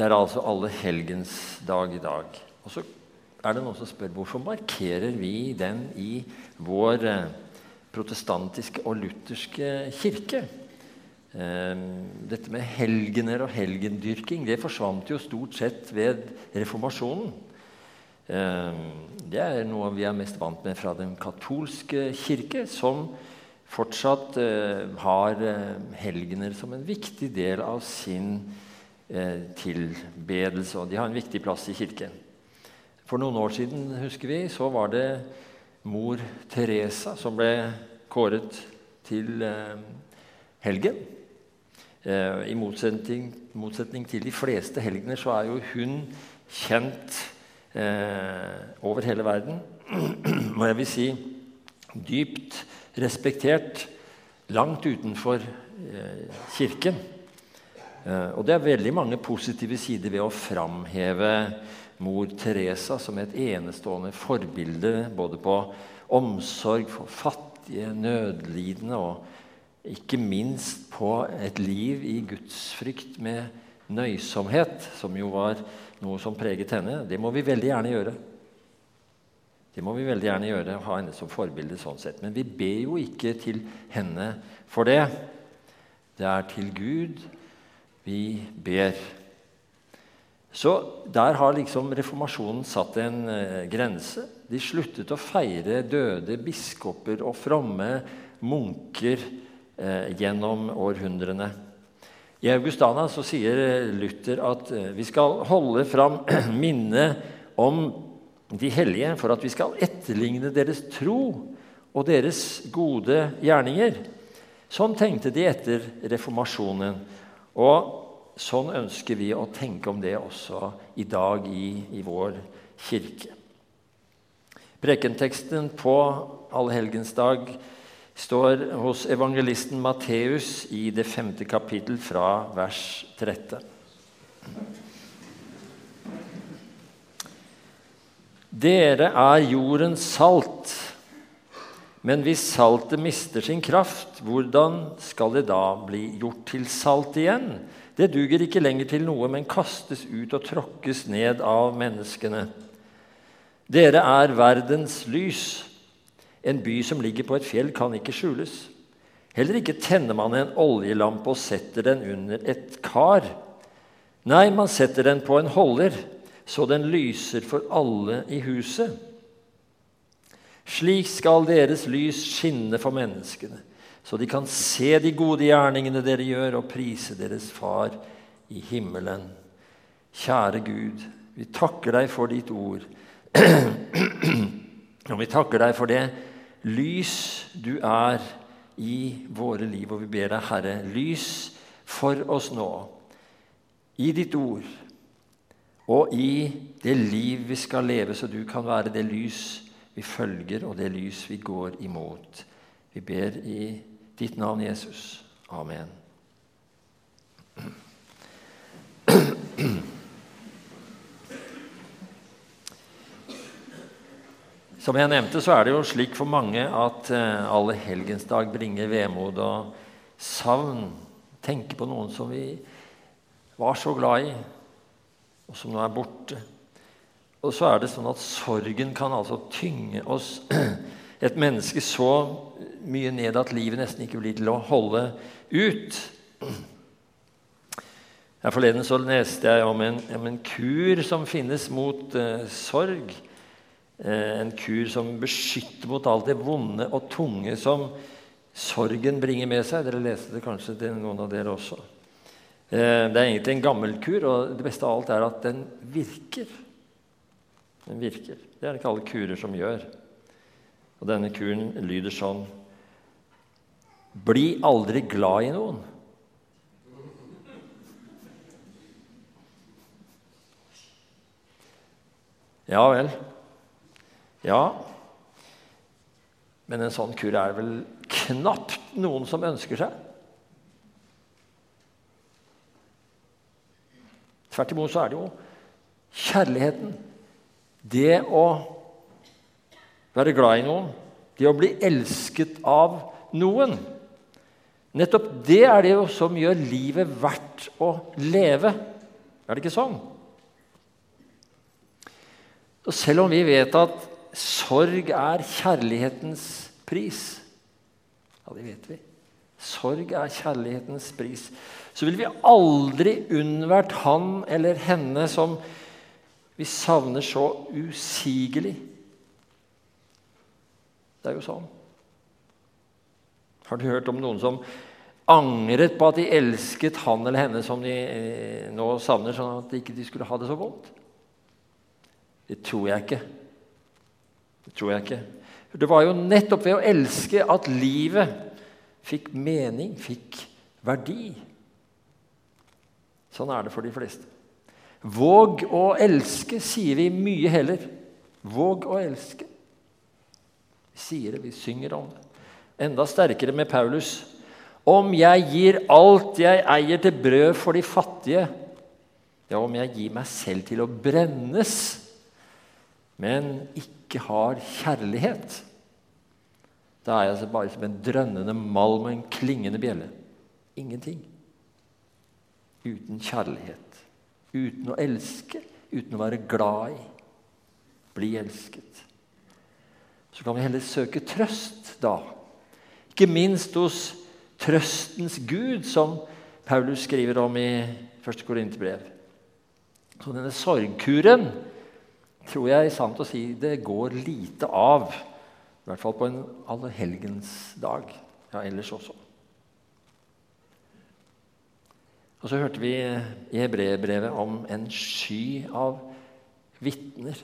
Det er altså alle helgens dag i dag. Og så er det noen som spør hvorfor markerer vi den i vår eh, protestantiske og lutherske kirke. Eh, dette med helgener og helgendyrking det forsvant jo stort sett ved reformasjonen. Eh, det er noe vi er mest vant med fra den katolske kirke, som fortsatt har helgener som en viktig del av sin kirke Eh, tilbedelse. Og de har en viktig plass i kirken. For noen år siden husker vi, så var det mor Teresa som ble kåret til eh, helgen. Eh, I motsetning, motsetning, til de fleste helgener så er jo hun kjent eh, over hele verden. Og jeg vil si dypt respektert langt utenfor eh, kirken. Eh, og det er veldig mange positive sider ved å framheve mor Teresa som et enestående forbilde både på omsorg for fattige, nødlidende og ikke minst på et liv i gudsfrykt med nøysomhet, som jo var noe som preget henne. Det må vi veldig gjerne gjøre. Det må vi veldig gjerne gjøre, ha henne som forbilde sånn sett. Men vi ber jo ikke til henne for det. Det er til Gud vi ber. Så der har liksom reformasjonen satt en eh, grense. De sluttet å feire døde biskoper og fromme munker eh, gjennom århundrene. I Augustana så sier Luther at eh, vi skal holde fram minnet om de hellige for at vi skal etterligne deres tro og deres gode gjerninger. Sånn tenkte de etter reformasjonen. Og sånn ønsker vi å tenke om det også i dag i, i vår kirke. Prekenteksten på allhelgensdag står hos evangelisten Matteus i det femte kapittel fra vers 13. Dere er jordens salt. Men hvis saltet mister sin kraft, hvordan skal det da bli gjort til salt igjen? Det duger ikke lenger til noe, men kastes ut og tråkkes ned av menneskene. Dere er verdens lys. En by som ligger på et fjell, kan ikke skjules. Heller ikke tenner man en oljelampe og setter den under et kar. Nei, man setter den på en holder, så den lyser for alle i huset. Slik skal deres lys skinne for menneskene, så de kan se de gode gjerningene dere gjør, og prise deres Far i himmelen. Kjære Gud, vi takker deg for ditt ord. Og vi takker deg for det lys du er i våre liv. Og vi ber deg, Herre, lys for oss nå i ditt ord og i det liv vi skal leve, så du kan være det lys vi følger, og det lys vi går imot. Vi ber i ditt navn, Jesus. Amen. Som jeg nevnte, så er det jo slik for mange at uh, alle helgensdag bringer vemod og savn. Tenke på noen som vi var så glad i, og som nå er borte. Og så er det sånn at sorgen kan altså tynge oss, et menneske, så mye ned at livet nesten ikke blir til å holde ut. Her Forleden så leste jeg om en, om en kur som finnes mot eh, sorg. Eh, en kur som beskytter mot alt det vonde og tunge som sorgen bringer med seg. Dere leste det kanskje til noen av dere også. Eh, det er egentlig en gammel kur, og det beste av alt er at den virker. Den virker. Det er det ikke alle kurer som gjør. Og denne kuren lyder sånn Bli aldri glad i noen. Ja vel. Ja. Men en sånn kur er vel knapt noen som ønsker seg. Tvert imot så er det jo kjærligheten det å være glad i noen, det å bli elsket av noen Nettopp det er det som gjør livet verdt å leve. Er det ikke sånn? Og selv om vi vet at sorg er kjærlighetens pris Ja, det vet vi. Sorg er kjærlighetens pris. Så vil vi aldri unnvært han eller henne som vi savner så usigelig. Det er jo sånn. Har du hørt om noen som angret på at de elsket han eller henne som de eh, nå savner, sånn at de ikke skulle ha det så vondt? Det tror jeg ikke. Det tror jeg ikke. Det var jo nettopp ved å elske at livet fikk mening, fikk verdi. Sånn er det for de fleste. Våg å elske, sier vi mye heller. Våg å elske. Vi sier det, vi synger om det. Enda sterkere med Paulus. Om jeg gir alt jeg eier til brød for de fattige, ja, om jeg gir meg selv til å brennes, men ikke har kjærlighet, da er jeg altså bare som en drønnende malm og en klingende bjelle. Ingenting. Uten kjærlighet. Uten å elske. Uten å være glad i. Bli elsket. Så kan vi heller søke trøst da ikke minst hos trøstens Gud, som Paulus skriver om i 1. Korinterbrev. Så denne sorgkuren tror jeg sant å si det går lite av. I hvert fall på en allehelgensdag. Ja, ellers også. Og så hørte vi i hebreerbrevet om en sky av vitner.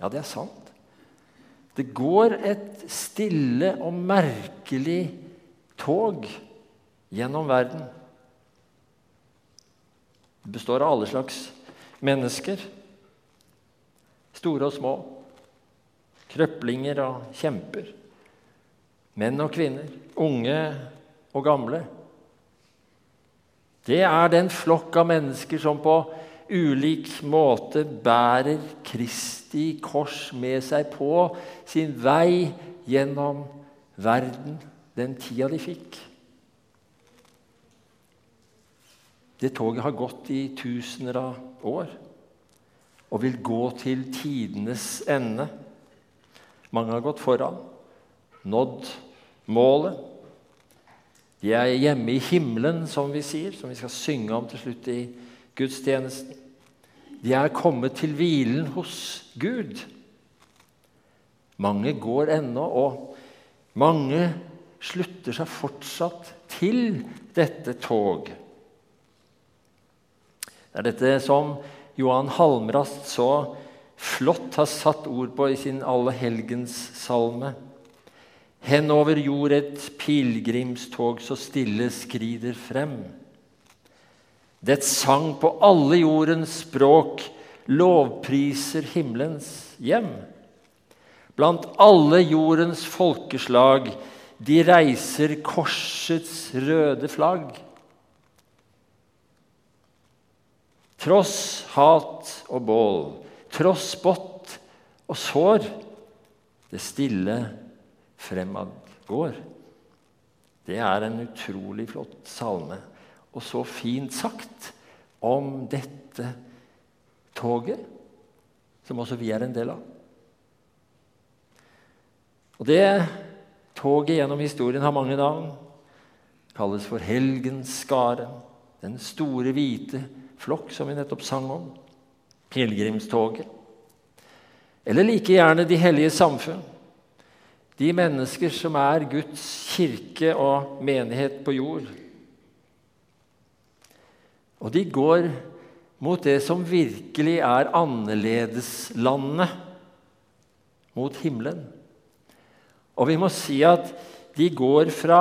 Ja, det er sant. Det går et stille og merkelig tog gjennom verden. Det består av alle slags mennesker. Store og små. Krøplinger og kjemper. Menn og kvinner. Unge og gamle. Det er den flokk av mennesker som på ulik måte bærer Kristi kors med seg på sin vei gjennom verden den tida de fikk. Det toget har gått i tusener av år og vil gå til tidenes ende. Mange har gått foran, nådd målet. De er hjemme i himmelen, som vi sier, som vi skal synge om til slutt i gudstjenesten. De er kommet til hvilen hos Gud. Mange går ennå, og mange slutter seg fortsatt til dette tog. Det er dette som Johan Halmrast så flott har satt ord på i sin Allehelgenssalme. Henover jord et pilegrimstog så stille skrider frem. Dets sang på alle jordens språk lovpriser himmelens hjem. Blant alle jordens folkeslag de reiser korsets røde flagg. Tross hat og bål, tross spott og sår, det stille fremad. Det er en utrolig flott salme og så fint sagt om dette toget, som også vi er en del av. Og Det toget gjennom historien har mange navn. Kalles for helgenskaren, den store, hvite flokk som vi nettopp sang om. Pilegrimstoget. Eller like gjerne De hellige samfunn. De mennesker som er Guds kirke og menighet på jord. Og de går mot det som virkelig er annerledeslandet, mot himmelen. Og vi må si at de går fra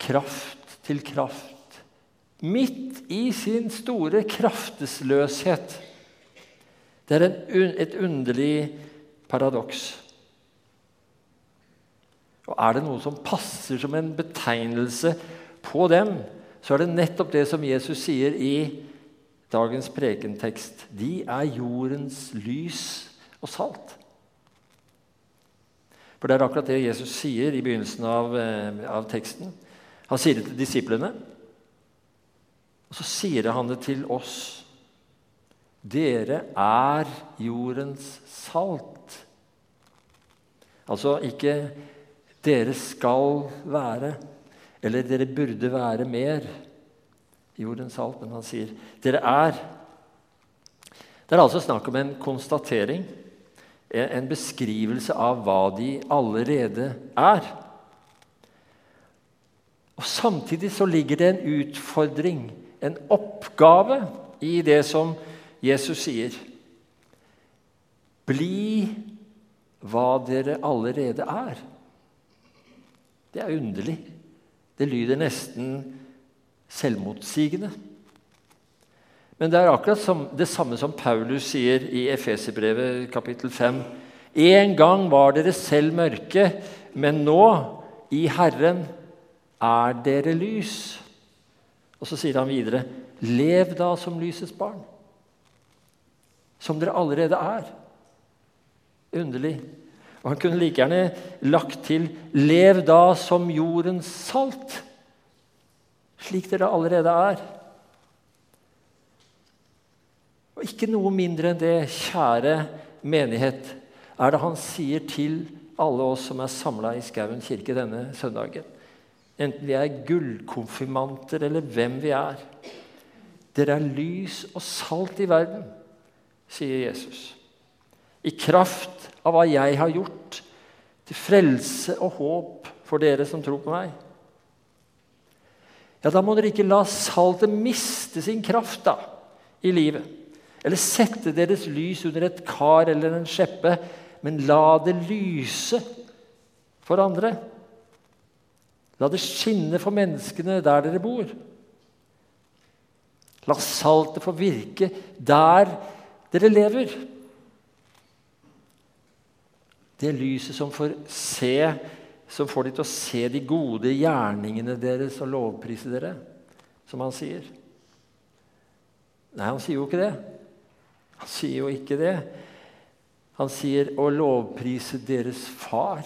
kraft til kraft. Midt i sin store kraftesløshet. Det er en, et underlig paradoks. Og er det noe som passer som en betegnelse på dem, så er det nettopp det som Jesus sier i dagens prekentekst. De er jordens lys og salt. For det er akkurat det Jesus sier i begynnelsen av, eh, av teksten. Han sier det til disiplene. Og så sier han det til oss. Dere er jordens salt. Altså ikke 'dere skal være', eller 'dere burde være mer' jordens salt, men han sier 'dere er'. Det er altså snakk om en konstatering, en beskrivelse av hva de allerede er. Og Samtidig så ligger det en utfordring, en oppgave, i det som Jesus sier. Bli hva dere allerede er. Det er underlig. Det lyder nesten selvmotsigende. Men det er akkurat som, det samme som Paulus sier i Efeserbrevet kapittel 5. En gang var dere selv mørke, men nå, i Herren, er dere lys. Og så sier han videre.: Lev da som lysets barn. Som dere allerede er. Underlig. Og Han kunne like gjerne lagt til 'Lev da som jordens salt', slik dere allerede er. Og ikke noe mindre enn det, kjære menighet, er det han sier til alle oss som er samla i Skauen kirke denne søndagen. Enten vi er gullkonfirmanter eller hvem vi er. Dere er lys og salt i verden, sier Jesus. I kraft av hva jeg har gjort, til frelse og håp for dere som tror på meg. Ja, Da må dere ikke la saltet miste sin kraft da, i livet. Eller sette deres lys under et kar eller en skjeppe, men la det lyse for andre. La det skinne for menneskene der dere bor. La saltet få virke der dere lever. Det lyset som får se, som får de til å se de gode gjerningene deres og lovprise dere, som han sier. Nei, han sier jo ikke det. Han sier jo ikke det. Han sier å lovprise deres far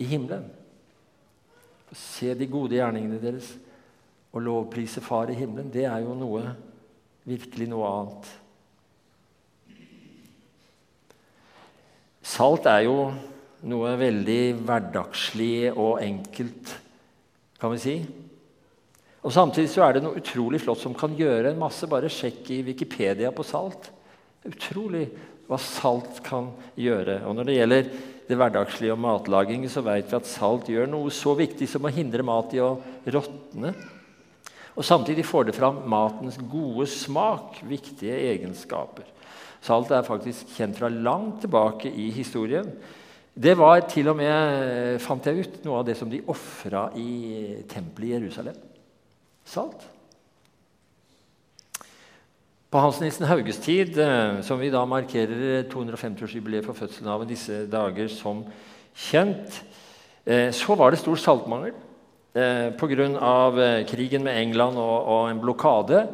i himmelen. Se de gode gjerningene deres og lovprise Far i himmelen, det er jo noe virkelig noe annet. Salt er jo noe veldig hverdagslig og enkelt, kan vi si. Og Samtidig så er det noe utrolig flott som kan gjøre en masse. Bare sjekk i Wikipedia på salt. Utrolig hva salt kan gjøre. Og Når det gjelder det hverdagslige og matlaging, så vet vi at salt gjør noe så viktig som å hindre mat i å råtne. Og Samtidig får det fram matens gode smak, viktige egenskaper. Salt er faktisk kjent fra langt tilbake i historien. Det var til og med, fant jeg ut, noe av det som de ofra i tempelet i Jerusalem. Salt. På Hans Nissen Hauges tid, eh, som vi da markerer 250-årsjubileet for fødselen av disse dager som kjent, eh, så var det stor saltmangel eh, pga. krigen med England og en blokade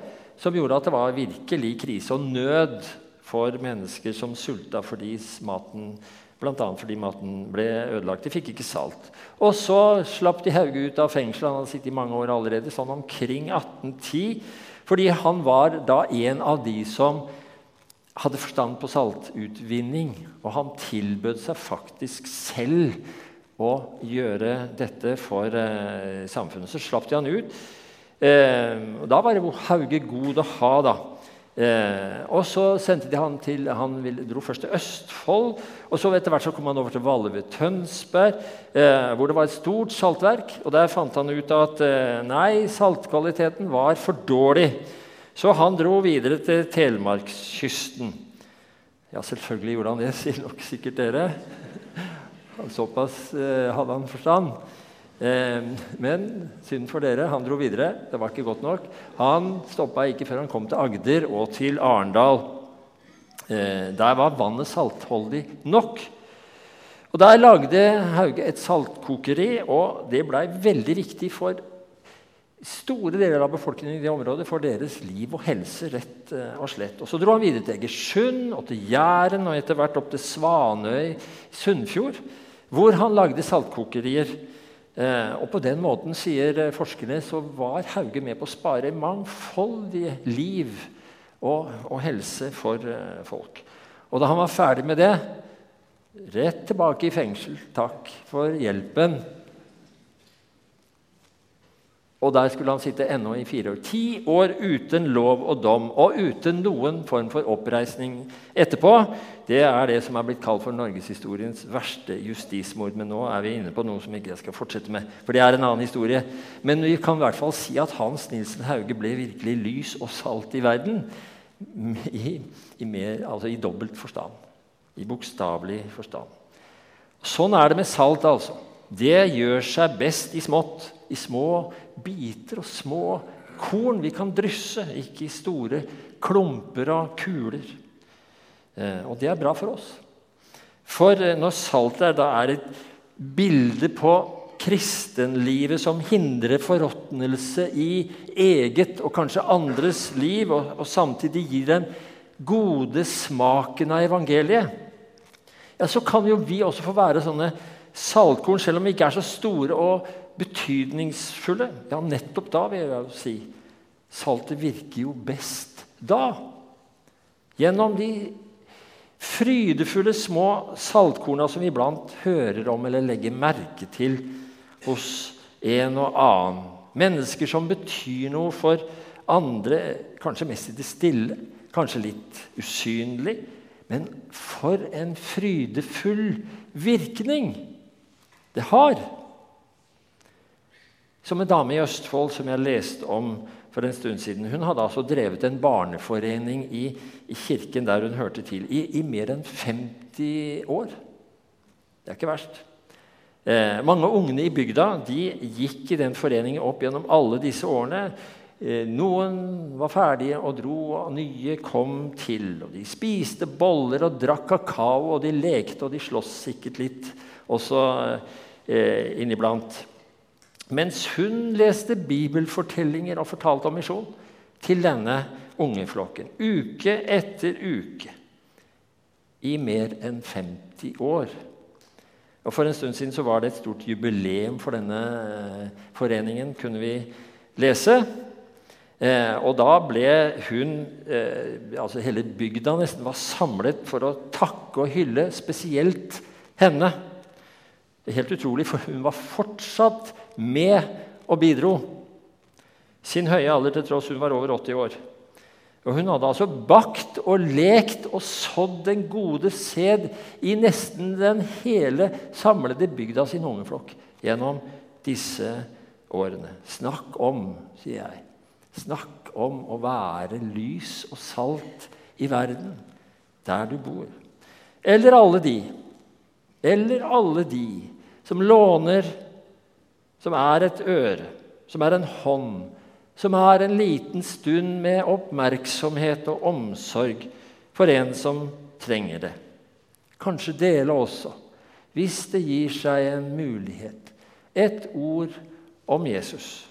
som gjorde at det var virkelig krise og nød for mennesker som sulta fordi maten Bl.a. fordi maten ble ødelagt. De fikk ikke salt. Og så slapp de Hauge ut av fengselet. Han hadde sittet i mange år allerede, sånn omkring 1810. Fordi han var da en av de som hadde forstand på saltutvinning. Og han tilbød seg faktisk selv å gjøre dette for eh, samfunnet. Så slapp de han ut. Eh, og da var Hauge god å ha, da. Eh, og så sendte de han til Han dro først til Østfold, og så etter hvert så kom han over til Valle ved Tønsberg, eh, hvor det var et stort saltverk. og Der fant han ut at eh, nei, saltkvaliteten var for dårlig. Så han dro videre til Telemarkskysten. Ja, selvfølgelig gjorde han det, sier nok sikkert dere. Såpass eh, hadde han forstand. Eh, men synd for dere, han dro videre. Det var ikke godt nok. Han stoppa ikke før han kom til Agder og til Arendal. Eh, der var vannet saltholdig nok. Og Der lagde Hauge et saltkokeri, og det blei veldig viktig for store deler av befolkningen i det området for deres liv og helse. rett eh, og slett. Og Så dro han videre til Egersund og til Jæren og etter hvert opp til Svanøy, Sunnfjord, hvor han lagde saltkokerier og på den måten, sier eh, forskerne, så var Hauge med på å spare mangfoldige liv og, og helse for eh, folk. Og da han var ferdig med det, rett tilbake i fengsel. Takk for hjelpen. Og der skulle han sitte ennå i fire år. Ti år uten lov og dom og uten noen form for oppreisning etterpå. Det er det som er blitt kalt for norgeshistoriens verste justismord. Men nå er vi inne på noe som ikke jeg skal fortsette med, for det er en annen historie. Men vi kan i hvert fall si at Hans Nilsen Hauge ble virkelig lys og salt i verden. I, i, mer, altså i dobbelt forstand. I bokstavelig forstand. Sånn er det med salt, altså. Det gjør seg best i smått i små biter og små korn vi kan drysse, ikke i store klumper og kuler. Eh, og det er bra for oss. For eh, når saltet er, da er et bilde på kristenlivet som hindrer forråtnelse i eget og kanskje andres liv, og, og samtidig gir den gode smaken av evangeliet, ja, så kan jo vi også få være sånne saltkorn, selv om vi ikke er så store og betydningsfulle. Ja, nettopp da, vil jeg jo si. Saltet virker jo best da. Gjennom de frydefulle små saltkorna som vi iblant hører om eller legger merke til hos en og annen. Mennesker som betyr noe for andre, kanskje mest i det stille, kanskje litt usynlig. Men for en frydefull virkning det har! Som en dame i Østfold som jeg leste om for en stund siden. Hun hadde altså drevet en barneforening i, i kirken der hun hørte til, i, i, mer enn 50 år. Det er ikke verst. Eh, mange ungene i bygda de gikk i den foreningen opp gjennom alle disse årene. Eh, noen var ferdige og dro, og nye kom til. og De spiste boller og drakk kakao, og de lekte og de sloss sikkert litt også eh, inniblant. Mens hun leste bibelfortellinger og fortalte om misjon til denne ungeflokken. Uke etter uke. I mer enn 50 år. Og For en stund siden så var det et stort jubileum for denne eh, foreningen, kunne vi lese. Eh, og da ble hun eh, altså Hele bygda nesten var samlet for å takke og hylle spesielt henne. Helt utrolig, for hun var fortsatt med og bidro. Sin høye alder til tross hun var over 80 år. Og Hun hadde altså bakt og lekt og sådd den gode sæd i nesten den hele samlede bygda sin ungeflokk gjennom disse årene. Snakk om, sier jeg. Snakk om å være lys og salt i verden, der du bor. Eller alle de, eller alle de som låner som er et øre, som er en hånd, som har en liten stund med oppmerksomhet og omsorg for en som trenger det. Kanskje dele også, hvis det gir seg en mulighet. Et ord om Jesus.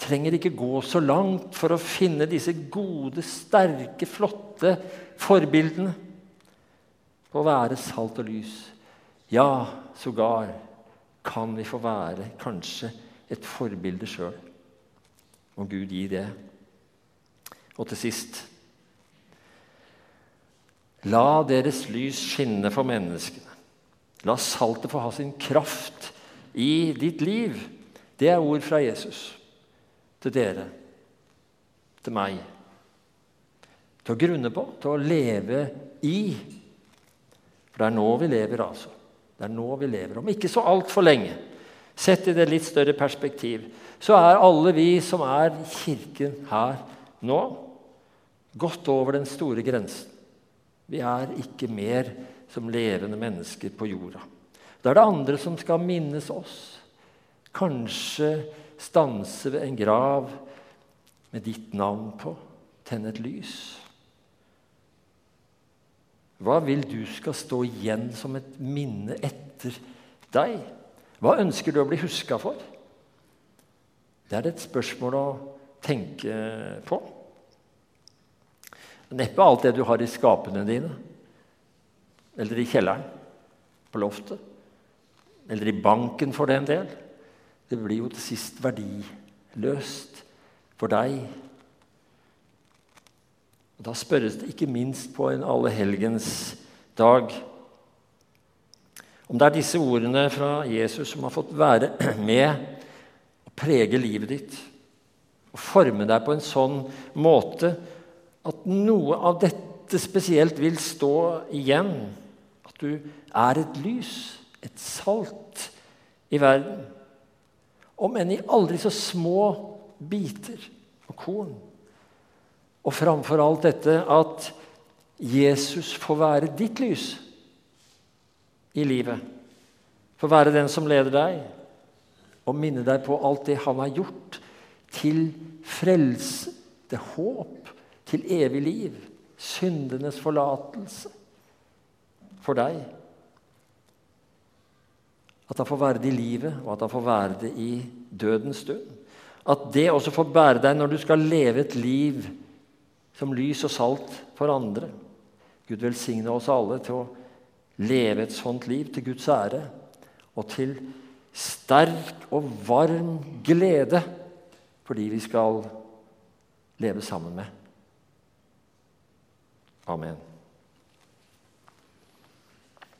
Trenger ikke gå så langt for å finne disse gode, sterke, flotte forbildene på å være salt og lys. Ja, sågar kan vi få være kanskje et forbilde sjøl. Og Gud gi det. Og til sist La deres lys skinne for menneskene. La saltet få ha sin kraft i ditt liv. Det er ord fra Jesus til dere, til meg. Til å grunne på, til å leve i. For det er nå vi lever, altså. Det er nå vi lever. Om ikke så altfor lenge. Sett i det litt større perspektiv så er alle vi som er i kirken her nå, gått over den store grensen. Vi er ikke mer som levende mennesker på jorda. Da er det andre som skal minnes oss. Kanskje stanse ved en grav med ditt navn på. Tenne et lys. Hva vil du skal stå igjen som et minne etter deg? Hva ønsker du å bli huska for? Det er et spørsmål å tenke på. Neppe alt det du har i skapene dine eller i kjelleren, på loftet. eller i banken for den del. Det blir jo til sist verdiløst for deg. Og Da spørres det ikke minst på en allehelgens dag om det er disse ordene fra Jesus som har fått være med og prege livet ditt og forme deg på en sånn måte at noe av dette spesielt vil stå igjen. At du er et lys, et salt i verden. Om enn i aldri så små biter og korn. Og framfor alt dette at Jesus får være ditt lys i livet. Får være den som leder deg, og minne deg på alt det han har gjort til frelse, til håp, til evig liv, syndenes forlatelse for deg. At han får være det i livet, og at han får være det i dødens stund. At det også får bære deg når du skal leve et liv som lys og salt for andre. Gud velsigne oss alle til å leve et sånt liv til Guds ære og til sterk og varm glede for de vi skal leve sammen med. Amen.